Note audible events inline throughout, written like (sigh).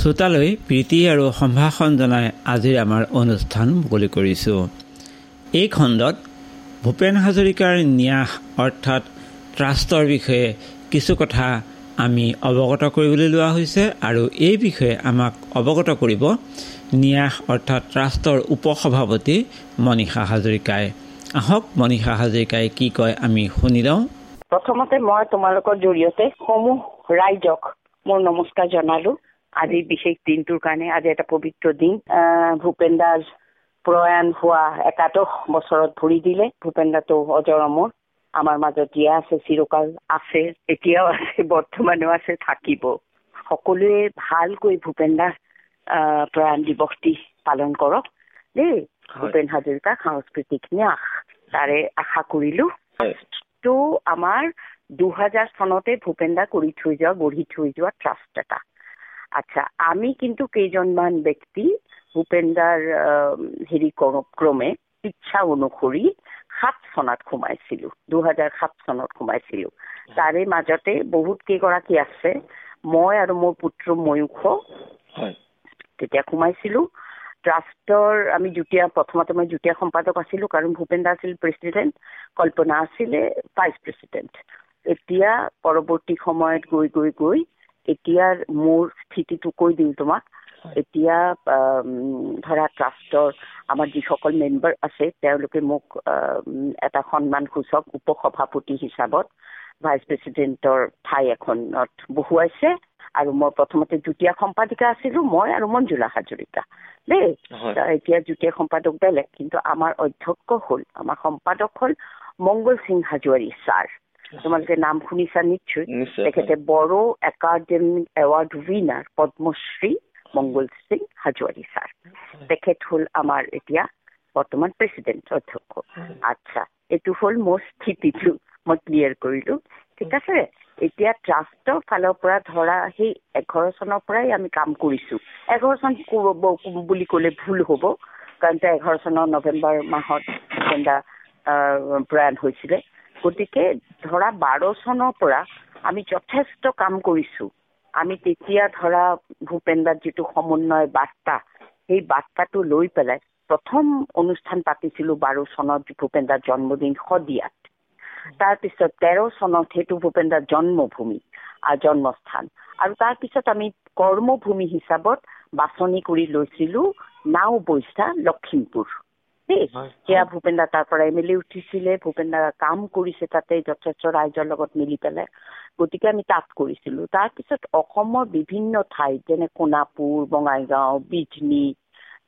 শ্ৰোতালৈ প্ৰীতি আৰু সম্ভাষণ জনাই আজিৰ আমাৰ অনুষ্ঠান মুকলি কৰিছোঁ। এই খণ্ডত ভূপেন হাজৰিকাৰ ন্যাস অৰ্থাৎ ট্ৰাষ্টৰ বিষয়ে কিছু কথা আমি অৱগত কৰিবলৈ লোৱা হৈছে আৰু এই বিষয়ে আমাক অৱগত কৰিব ন্যাস অৰ্থাৎ ট্ৰাষ্টৰ উপসভাপতি মনীষা হাজৰিকাই। আহক মনীষা হাজৰিকাই কি কয় আমি শুনি লওঁ। প্ৰথমতে মই তোমালোকৰ জৰিয়তে সমূহ ৰাইজক মোৰ নমস্কাৰ জনালো। আজি বিশেষ দিনটোৰ কাৰণে আজি এটা পবিত্ৰ দিন। ভূপেন দাস প্ৰয়াণ হোৱা একাদশ বছৰত ভৰি দিলে। ভূপেন দাটো অজৰ অমৰ। আমাৰ মাজত জীয়া আছে চিৰকাল আছে এতিয়াও আছে বৰ্তমানেও আছে থাকিব। সকলোৱে ভালকৈ ভূপেন দাস প্ৰয়াণ দিৱসটি পালন কৰক। দেই ভূপেন হাজৰিকা সাংস্কৃতিক ন্যাস তাৰে আশা কৰিলো। টো আমাৰ দুহাজাৰ চনতে ভূপেন দা কৰি থৈ যোৱা গঢ়ি থৈ যোৱা ট্ৰাষ্ট এটা। আচ্ছা আমি কিন্তু কেইজনমান ব্যক্তি ভূপেন্দাৰ হেৰি ক্ৰমে ইচ্ছা অনুসৰি সাত চনত সোমাইছিলো দুহাজাৰ সাত চনত সোমাইছিলো। তাৰে মাজতে বহুত কেইগৰাকী আছে মই আৰু মোৰ পুত্ৰ ময়ূখ। তেতিয়া সোমাইছিলো। ট্ৰাষ্টৰ আমি যুটীয়া প্ৰথমতে মই যুটীয়া সম্পাদক আছিলো কাৰণ ভূপেন দা আছিল প্ৰেচিডেণ্ট কল্পনা আছিলে ভাইচ প্ৰেচিডেণ্ট। এতিয়া পৰৱৰ্তী সময়ত গৈ গৈ গৈ এতিয়াৰ মোৰ স্থিতিটো কৈ দিওঁ তোমাক। এতিয়া ধৰা ট্ৰাষ্টৰ আমাৰ যিসকল মেম্বাৰ আছে তেওঁলোকে মোক এটা সন্মান সূচক উপসভাপতি হিচাপত ভাইচ প্ৰেচিডেণ্টৰ ঠাই এখনত বহুৱাইছে আৰু মই প্ৰথমতে যুটীয়া সম্পাদিকা আছিলো মই আৰু মঞ্জুলা হাজৰিকা। দেই এতিয়া যুটীয়া সম্পাদক বেলেগ কিন্তু আমাৰ অধ্যক্ষ হ'ল আমাৰ সম্পাদক হ'ল মংগল সিং হাজোৱাৰী ছাৰ। তোমালোকে নাম শুনিছা নিশ্চয়? তেখেতে Bodo academic award winner Padmashri Mangal Singh Hazowary sir. তেখেত হ'ল আমাৰ এতিয়া বৰ্তমান প্ৰেচিডেণ্ট অধ্যক্ষ। আচ্ছা এইটো হ'ল মোৰ স্থিতিটো মই ক্লিয়াৰ কৰিলো। ঠিক আছে? এতিয়া ট্ৰাষ্টৰ ফালৰ পৰা ধৰা সেই এঘাৰ চনৰ পৰাই আমি কাম কৰিছো। এঘাৰ চন বুলি ক'লে ভুল হ'ব কাৰণ এঘাৰ চনৰ নৱেম্বৰ মাহত প্ৰয়াণ হৈছিলে। গতিকে ধৰা বাৰ চনৰ পৰা আমি যথেষ্ট কাম কৰিছো। আমি তেতিয়া ধৰা ভূপেন্দাৰ যিটো সমন্বয় বাৰ্তা সেই বাৰ্তাটো লৈ পেলাই প্ৰথম অনুষ্ঠান পাতিছিলো বাৰ চনত ভূপেন্দাৰ জন্মদিন শদিয়াত। তাৰপিছত তেৰ চনত সেইটো ভূপেন্দাৰ জন্মভূমি জন্মস্থান। আৰু তাৰপিছত আমি কৰ্মভূমি হিচাপত বাছনি কৰি লৈছিলো নাও বৈশা লখিমপুৰ। দেই সেয়া ভূপেন দা তাৰ পৰা এম এল এ উঠিছিলে। ভূপেন দা কাম কৰিছে তাতে যথেষ্ট ৰাইজৰ লগত মিলি পেলাই। গতিকে আমি তাত কৰিছিলো। তাৰপিছত অসমৰ বিভিন্ন ঠাইত যেনে সোণাপুৰ বঙাইগাঁও বিজনী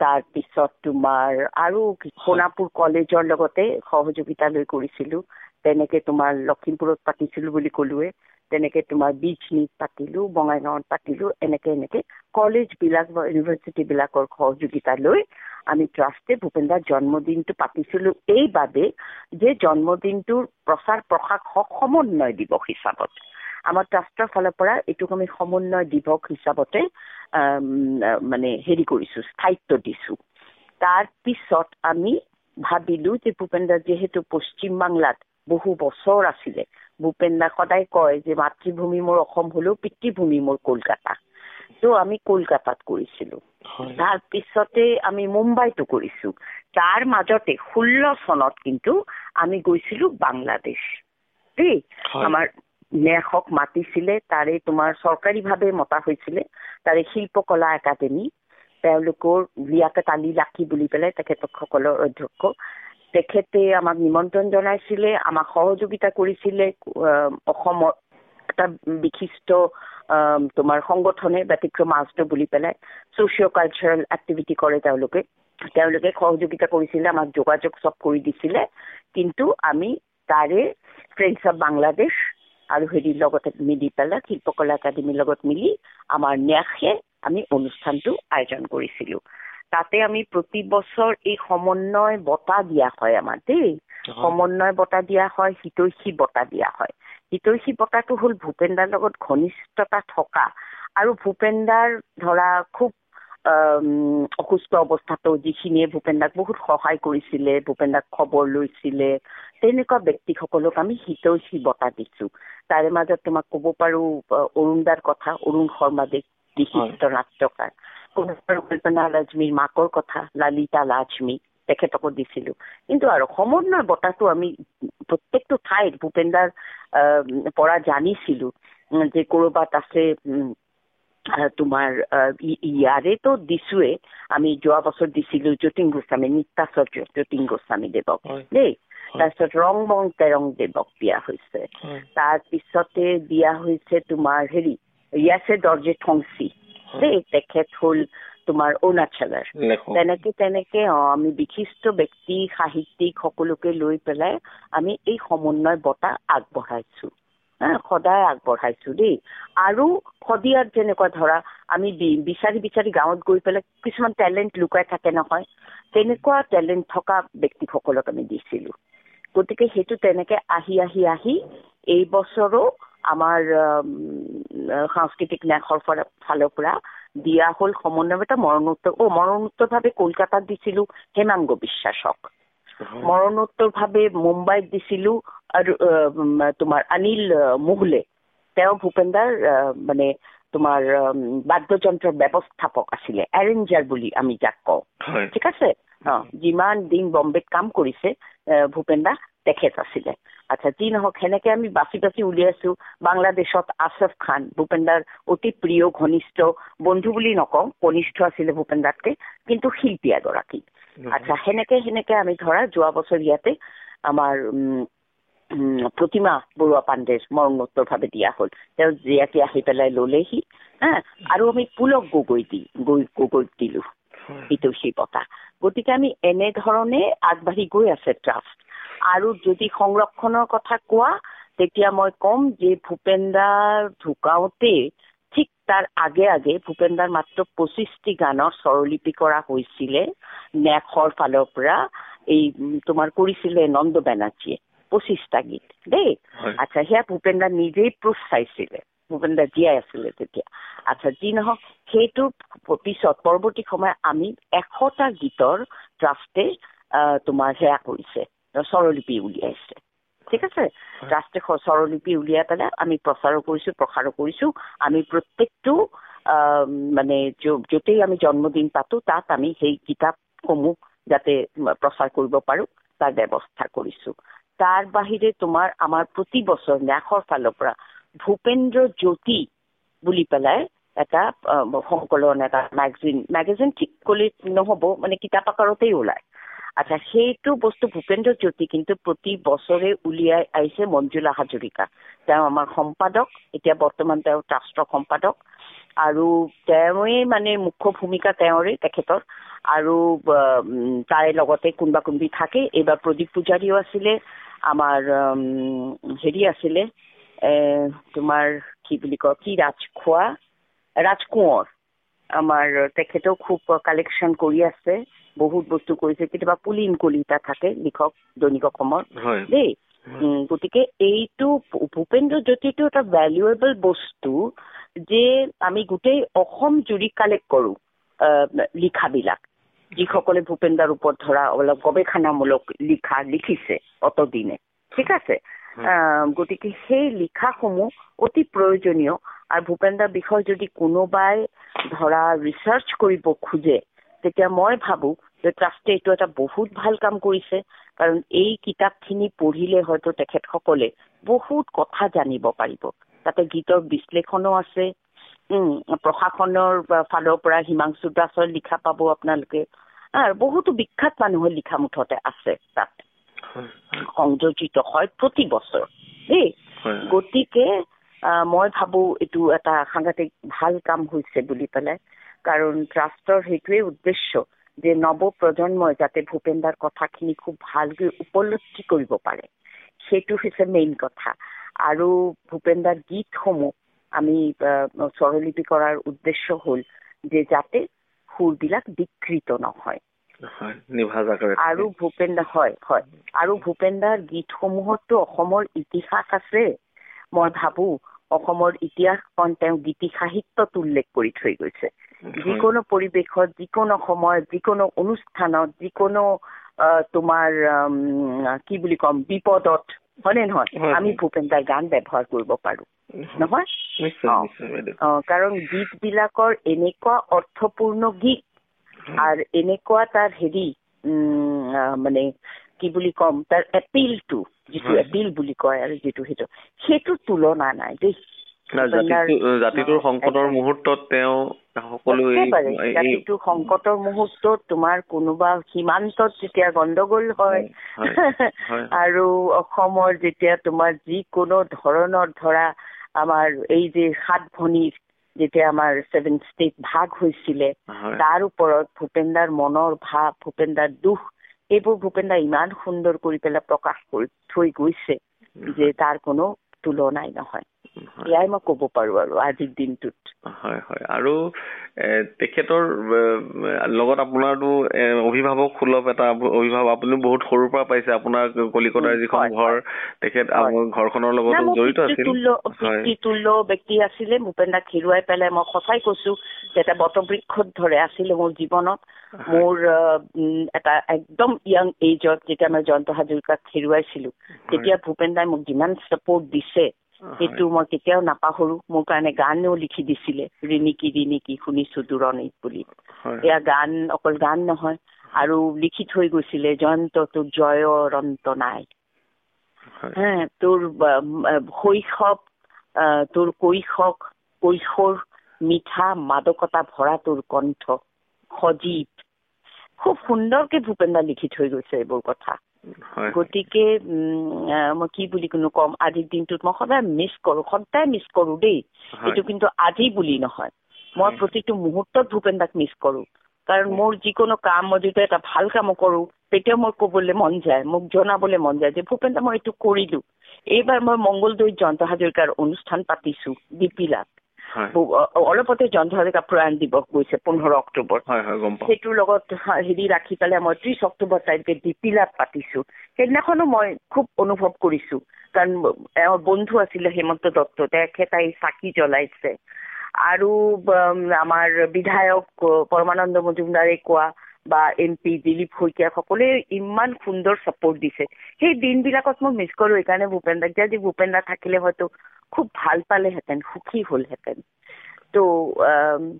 তাৰপিছত তোমাৰ আৰু সোণাপুৰ কলেজৰ লগতে সহযোগিতা লৈ কৰিছিলো। তেনেকে তোমাৰ লখিমপুৰত পাতিছিলো বুলি ক'লোৱে। তেনেকে তোমাৰ বিজনীত পাতিলো বঙাইগাঁৱত পাতিলো এনেকে এনেকে। কলেজবিলাক বা ইউনিভাৰ্চিটিবিলাকৰ সহযোগিতা লৈ আমি ট্ৰাষ্টে ভূপেন্দাৰ জন্মদিনটো পাতিছিলো এইবাবে যে জন্মদিনটোৰ প্ৰচাৰ প্ৰসাৰ সমন্বয় দিৱস হিচাপত। আমাৰ ট্ৰাষ্টৰ ফালৰ পৰা এইটোক আমি সমন্বয় দিৱস হিচাপতে মানে হেৰি কৰিছো স্থায়িত্ব দিছো। তাৰপিছত আমি ভাবিলো যে ভূপেন্দাৰ যিহেতু পশ্চিম বাংলাত বহু বছৰ আছিলে ভূপেন্দা সদায় কয় যে মাতৃভূমি মোৰ অসম হলেও পিতৃভূমি মোৰ কলকাতা। ত' আমি কলকাতাত কৰিছিলো। তাৰপিছতে আমি মুম্বাইতো কৰিছো। তাৰ মাজতে ষোল্ল চনত কিন্তু আমি গৈছিলো বাংলাদেশ। দেই আমাৰ ন্যাসক মাতিছিলে তাৰে তোমাৰ চৰকাৰীভাৱে মতা হৈছিলে। তাৰে শিল্পকলা একাডেমী। তেওঁলোকৰ লিয়াকত আলি লাখি বুলি পেলাই তেখেতসকলৰ অধ্যক্ষ। তেখেতে আমাক নিমন্ত্ৰণ জনাইছিলে আমাক সহযোগিতা কৰিছিলে অসমৰ এটা বিশিষ্ট তোমাৰ সংগঠনে ব্যতিক্ৰম আষ্ট বুলি পেলাই ছ'চিঅ' কালচাৰেল এক্টিভিটি কৰে তেওঁলোকে। তেওঁলোকে সহযোগিতা কৰিছিলে আমাক যোগাযোগ চব কৰি দিছিলে। কিন্তু আমি তাৰে ফ্ৰেণ্ডছ অফ বাংলাদেশ আৰু হেৰিৰ লগতে মিলি পেলাই শিল্পকলা একাডেমীৰ লগত মিলি আমাৰ ন্যাসে আমি অনুষ্ঠানটো আয়োজন কৰিছিলো। তাতে আমি প্ৰতি বছৰ এই সমন্বয় বঁটা দিয়া হয় আমাৰ দেই। সমন্বয় বঁটা দিয়া হয় হিতৈষী বঁটা দিয়া হয়। হিতৈষী বঁটাটো হ'ল ভূপেন্দাৰ লগত ঘনিষ্ঠতা থকা। আৰু ভূপেন্দাৰ ধৰা খুব অসুস্থ অৱস্থাতো যিখিনিয়ে ভূপেন্দাক বহুত সহায় কৰিছিলে ভূপেন্দাক খবৰ লৈছিলে তেনেকুৱা ব্যক্তিসকলক আমি হিতৈষী বঁটা দিছো। তাৰে মাজত তোমাক ক'ব পাৰো অৰুণ দাৰ কথা অৰুণ শৰ্মা দেৱ বিশিষ্ট নাট্যকাৰ। কল্পনা লাজমীৰ মাকৰ কথা লালিতা লাজমী। তেখেতকো দিছিলো। কিন্তু আৰু সমন্বয় বঁটাটো আমি প্ৰত্যেকটো ঠাইত ভূপেন্দাৰ পৰা জানিছিলো যে ক'ৰবাত আছে তোমাৰ ইয়াৰেতো দিছোৱে আমি যোৱা বছৰ দিছিলো যতীন গোস্বামী নিত্যাচাৰ্য যতীন গোস্বামী দেৱক। দেই তাৰপিছত ৰং বং তেৰং দেৱক দিয়া হৈছে। তাৰপিছতে দিয়া হৈছে তোমাৰ হেৰি ইয়াছে দৰ্জে থংচি। দেই তেখেত হ'ল তোমাৰ অৰুণাচলৰ। তেনেকে তেনেকে অ আমি বিশিষ্ট ব্যক্তি সাহিত্যিক সকলোকে লৈ পেলাই আমি এই সমন্বয় বঁটা আগবঢ়াইছো। সদায় আগবঢ়াইছো দেই। আৰু শদিয়াত যেনেকুৱা ধৰা আমি বিচাৰি বিচাৰি গাঁৱত গৈ পেলাই কিছুমান টেলেণ্ট লুকাই থাকে নহয়। তেনেকুৱা টেলেণ্ট থকা ব্যক্তিসকলক আমি দিছিলো। গতিকে সেইটো তেনেকে আহি আহি আহি এই বছৰো আমাৰ সাংস্কৃতিক ন্যাসৰ ফালৰ পৰা দিয়া হ'ল সমন্বয় এটা মৰণোত্তৰ অ মৰণোত্তৰভাৱে কলকাতাত দিছিলো হেমাংগ বিশ্বাসক মৰণোত্তৰভাৱে মুম্বাইত দিছিলো আৰু তোমাৰ অনিল মোগলে তেওঁ ভূপেন্দাৰ মানে তোমাৰ বাদ্যযন্ত্ৰৰ ব্যৱস্থাপক আছিলে এৰেঞ্জাৰ বুলি আমি যাক কওঁ। ঠিক আছে? যিমান দিন বম্বেত কাম কৰিছে ভূপেন দা তেখেত আছিলে আচ্ছা যি নহওক সেনেকে আমি বাচি বাচি উলিয়াইছো বাংলাদেশত আছফ খান ভূপেন্দাৰ অতি প্ৰিয় ঘনিষ্ঠ বন্ধু বুলি নকওঁ কনিষ্ঠ আছিলে ভূপেন দাতকে কিন্তু শিল্পী এগৰাকী। আচ্ছা সেনেকে সেনেকে আমি ধৰা যোৱা বছৰ ইয়াতে আমাৰ প্ৰতিমা বৰুৱা পাণ্ডেৰ মৰণোত্তৰভাৱে দিয়া হ'ল। তেওঁ জীয়াকে আহি পেলাই ললেহি হা? আৰু আমি পুলক গগৈ দি গৈ গগৈক দিলো হিতৈষী বঁটা গতিকে আমি এনেধৰণে আগবাঢ়ি গৈ আছে ট্ৰাষ্ট। আৰু যদি সংৰক্ষণৰ কথা কোৱা তেতিয়া মই ক'ম যে ভূপেন্দাৰ ঢুকাওঁতে ঠিক তাৰ আগে আগে ভূপেন্দাৰ মাত্ৰ পঁচিছটি গানৰ স্বৰলিপি কৰা হৈছিলে নেশৰ ফালৰ পৰা। এই তোমাৰ কৰিছিলে নন্দ বেনাৰ্জীয়ে পঁচিছটা গীত দেই। আচ্ছা সেয়া ভূপেন্দা নিজেই প্ৰুফ চাইছিলে ভূপেন্দা জীয়াই আছিলে তেতিয়া। আচ্ছা যি নহওক সেইটো পিছত পৰৱৰ্তী সময়ত আমি এশটা গীতৰ ট্ৰাষ্টে তোমাৰ সেয়া কৰিছে। স্বৰলিপি উলিয়াইছে। ঠিক আছে? ৰাষ্ট্ৰীয় স্বৰলিপি উলিয়াই পেলাই আমি প্ৰচাৰো কৰিছো প্ৰসাৰো কৰিছো। আমি প্ৰত্যেকটো মানে য'তেই আমি জন্মদিন পাতো তাত আমি সেই কিতাপসমূহ যাতে প্ৰচাৰ কৰিব পাৰো তাৰ ব্যৱস্থা কৰিছো। তাৰ বাহিৰে তোমাৰ আমাৰ প্ৰতি বছৰ ন্যাসৰ ফালৰ পৰা ভূপেন্দ্ৰ জ্যোতি বুলি পেলাই এটা সংকলন এটা মেগাজিন মেগাজিন ঠিক কৰি নহ'ব মানে কিতাপ আকাৰতেই ওলায়। আচ্ছা সেইটো বস্তু ভূপেন্দ্ৰ জ্যোতি কিন্তু প্ৰতি বছৰে উলিয়াই আহিছে মঞ্জুলা হাজৰিকা। তেওঁ আমাৰ সম্পাদক এতিয়া বৰ্তমান তেওঁ ট্ৰাষ্টৰ সম্পাদক। আৰু তেওঁৱেই মানে মুখ্য ভূমিকা তেওঁৰে তেখেতৰ। আৰু তাৰে লগতে কোনোবা কোনোবি থাকে এইবাৰ প্ৰদীপ পূজাৰীও আছিলে আমাৰ হেৰি আছিলে তোমাৰ কি বুলি কয় কি ৰাজখোৱা ৰাজকোঁৱৰ। আমাৰ তেখেতেও খুব কালেকশ্যন কৰি আছে। বহুত বস্তু কৰিছে। কেতিয়াবা পুলিন কলিতা থাকে লিখক দৈনিক অসমৰ। দেই। গতিকে এইটো ভূপেন্দ্ৰ জ্যোতিটো এটা ভেলুৱেবল বস্তু যে আমি গোটেই অসম জুৰি কালেক্ট কৰোঁ লিখাবিলাক। যিসকলে ভূপেন্দাৰ ওপৰত ধৰা অলপ গৱেষণামূলক লিখা লিখিছে অতদিনে। ঠিক আছে? গতিকে সেই লিখাসমূহ অতি প্ৰয়োজনীয়। আৰু ভূপেন্দাৰ বিষয়ে যদি কোনোবাই ধৰা ৰিচাৰ্চ কৰিব খোজে তেতিয়া মই ভাবোঁ যে ট্ৰাষ্টে এইটো এটা বহুত ভাল কাম কৰিছে কাৰণ এই কিতাপখিনি পঢ়িলে হয়তো তেখেতসকলে বহুত কথা জানিব পাৰিব। তাতে গীতৰ বিশ্লেষণো আছে প্ৰশাসনৰ ফালৰ পৰা হিমাংশু দাসৰ লিখা পাব আপোনালোকে। আৰু বহুতো বিখ্যাত মানুহৰ লিখা মুঠতে আছে তাত। সংযোজিত হয় প্ৰতি বছৰ দেই। গতিকে মই ভাবো এইটো এটা সাংঘাতিক ভাল কাম হৈছে বুলি পেলাই। কাৰণ ট্ৰাষ্টৰ সেইটোৱে উদ্দেশ্য যে নৱ প্ৰজন্মই যাতে ভূপেন্দাৰ কথাখিনি খুব ভালকৈ উপলব্ধি কৰিব পাৰে। সেইটো হৈছে মেইন কথা। আৰু ভূপেন্দাৰ গীতসমূহ আমি স্বৰলিপি কৰাৰ উদ্দেশ্য হ'ল যে যাতে সুৰবিলাক বিকৃত নহয়। আৰু ভূপেন্দা হয় হয়। আৰু ভূপেন্দাৰ গীতসমূহতো অসমৰ ইতিহাস আছে। মই ভাবো অসমৰ ইতিহাসখন তেওঁ গীতি সাহিত্যত উল্লেখ কৰি থৈ গৈছে। যিকোনো পৰিৱেশত যিকোনো সময়ত যিকোনো অনুষ্ঠানত যিকোনো তোমাৰ কি বুলি ক'ম বিপদত হয়নে নহয়? হয়, আমি। ভূপেন দাৰ গান ব্যৱহাৰ কৰিব পাৰো। নহয়? কাৰণ গীত বিলাকৰ এনেকুৱা অৰ্থপূৰ্ণ গীত আৰু এনেকুৱা তাৰ হেৰি মানে কি বুলি ক'ম তাৰ এপিলটো যিটো। এপিল বুলি কয় আৰু যিটো সেইটো সেইটো তুলনা নাই দেই জাতিটোৰ সংকটৰ। মুহূৰ্তত তেওঁ সকলো জাতিটো সংকটৰ মুহূৰ্তত তোমাৰ কোনোবা সীমান্তত যেতিয়া গণ্ডগোল হয়। (laughs) আৰু অসমৰ যেতিয়া তোমাৰ যিকোনো ধৰণৰ ধৰা আমাৰ এই যে সাত ভনীৰ যেতিয়া আমাৰ ছেভেন ষ্টেট ভাগ হৈছিলে। তাৰ ওপৰত ভূপেনদাৰ মনৰ ভাৱ ভূপেনদাৰ দুখ এইবোৰ ভূপেনদা ইমান সুন্দৰ কৰি পেলাই প্ৰকাশ কৰি থৈ গৈছে যে তাৰ কোনো তুলনাই নহয় হয়। এয়াই মই ক'ব পাৰো আৰু আজিৰ দিনটোত। হয় হয়। আৰু তেখেতৰ লগত আপোনাৰতো অভিভাৱক সুলভ এটা অভিভাৱক আপুনি বহুত সৰুৰ পৰা পাইছে। আপোনাৰ কলিকতাৰ যিখন ঘৰ। তেখেত ঘৰখনৰ লগতো জড়িত আছিল। পিতৃতুল্য ব্যক্তি আছিলে ভূপেনদাক হেৰুৱাই পেলাই মই সঁচাই কৈছো যে এটা বটবৃক্ষত ধৰে আছিলে মোৰ জীৱনত। মোৰ এটা একদম য়াং এজত যেতিয়া মই জয়ন্ত হাজৰিকাক হেৰুৱাইছিলো তেতিয়া ভূপেনদাই মোক যিমান চাপৰ্ট দিছে সেইটো মই কেতিয়াও নাপাহৰো। মোৰ কাৰণে গানো লিখি দিছিলে ৰিণিকি ৰিণিকি শুনিছো দূৰণিত বুলি। এয়া গান অকল গান নহয় আৰু লিখি থৈ গৈছিলে জয়ন্ত তোৰ জয়ৰ অন্ত নাই তোৰ শৈশৱ তোৰ কৈশৱ কৈশোৰ মিঠা মাদকতা ভৰা তোৰ কণ্ঠ সজীৱ। খুব সুন্দৰকে ভূপেনদা লিখি থৈ গৈছে এইবোৰ কথা। গতিকে মই কি বুলি কোনো কম আজিৰ দিনটোত মই সদায় মিছ কৰো সদায় মিছ কৰো দেই। এইটো কিন্তু আজি বুলি নহয়। মই। প্ৰতিটো মুহূৰ্তত ভূপেনদাক মিছ কৰো। কাৰণ মোৰ যিকোনো কাম মই যেতিয়া এটা ভাল কামো কৰো তেতিয়াও মোৰ ক'বলৈ মন যায় মোক জনাবলৈ মন যায় যে ভূপেনদা মই এইটো কৰিলো। এইবাৰ মই মংগলদৈত জয়ন্ত হাজৰিকাৰ অনুষ্ঠান পাতিছো দীপিলাত অলপতে জয়ন্ত হাজৰিকা প্ৰয়াণ দিৱস গৈছে পোন্ধৰ অক্টোবৰ। সেইটোৰ লগত হেৰি ৰাখি পেলাই মই ত্ৰিশ অক্টোবৰ তাৰিখে দীপিলাত পাতিছো। সেইদিনাখনো মই খুব অনুভৱ কৰিছো। কাৰণ এওঁৰ বন্ধু আছিলে হেমন্ত দত্ত তেখেতে এই চাকি জ্বলাইছে। আৰু আমাৰ বিধায়ক পৰমানন্দ মজুমদাৰে কোৱা বা এম পি দিলীপ শইকীয়া সকলোৱে ইমান সুন্দৰ চাপৰ্ট দিছে। সেই দিনবিলাকত মই মিছ কৰো এইকাৰণে ভূপেন দাক। যে ভূপেন দা থাকিলে হয়তো খুব ভাল পালেহেঁতেন সুখী হ'লহেঁতেন। তো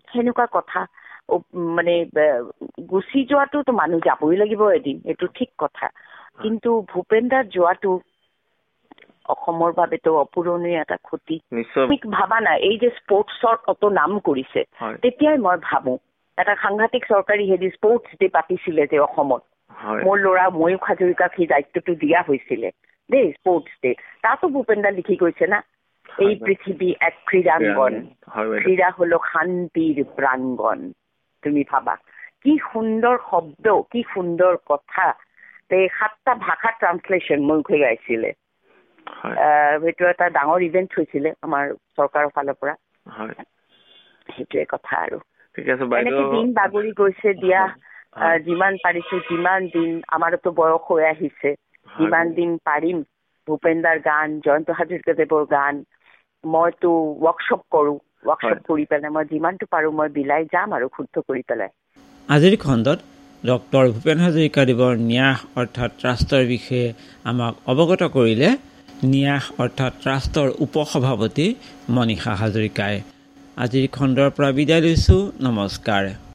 সেনেকুৱা কথা। মানে গুচি যোৱাটোতো মানুহ যাবই লাগিব এদিন এইটো ঠিক কথা। কিন্তু ভূপেন যোৱাটো অসমৰ বাবেতো অপূৰণীয় এটা ক্ষতি। ভাবা নাই এই যে স্পৰ্টছৰ অত নাম কৰিছে তেতিয়াই মই ভাবো এটা সাংঘাতিক চৰকাৰী হেৰি স্পৰ্টছ ডে পাতিছিলে যে অসমত মোৰ ল'ৰা ময়ূখ হাজৰিকাক সেই দায়িত্বটো দিয়া হৈছিলে দেই স্পৰ্টছ ডে। তাতো ভূপেনদা লিখি গৈছে না। এই। পৃথিৱী এক ক্ৰীড়াংগন ক্ৰীড়া হলো শান্তিৰ প্ৰাংগণ তুমি ভাবা কি সুন্দৰ শব্দ কি সুন্দৰ কথা। সাতটা ভাষা ট্ৰান্সলেশ্যন হয়। আহ, সেইটো এটা ডাঙৰ ইভেন্ট হৈছিলে আমাৰ চৰকাৰৰ ফালৰ পৰা। সেইটোৱে কথা আৰু। এনেকে দিন বাগৰি গৈছে দিয়া। যিমান পাৰিছো যিমান দিন। আমাৰতো বয়স হৈ আহিছে। যিমান দিন পাৰিম ভূপেনদাৰ গান জয়ন্ত হাজৰিকাদেৱৰ গান মইতো ৱৰ্কশ্বপ কৰো ৱৰ্কশ্বপ। কৰি পেলাই মই যিমানটো পাৰো মই বিলাই যাম আৰু শুদ্ধ কৰি পেলাই। আজিৰ খণ্ডত ডক্টৰ ভূপেন হাজৰিকাদেৱৰ ন্যাস অৰ্থাৎ ট্ৰাষ্টৰ বিষয়ে আমাক অৱগত কৰিলে ন্যাস অৰ্থাৎ ট্ৰাষ্টৰ উপসভাপতি মনীষা হাজৰিকাই। আজিৰ খণ্ডৰ পৰা বিদায় লৈছোঁ নমস্কাৰ।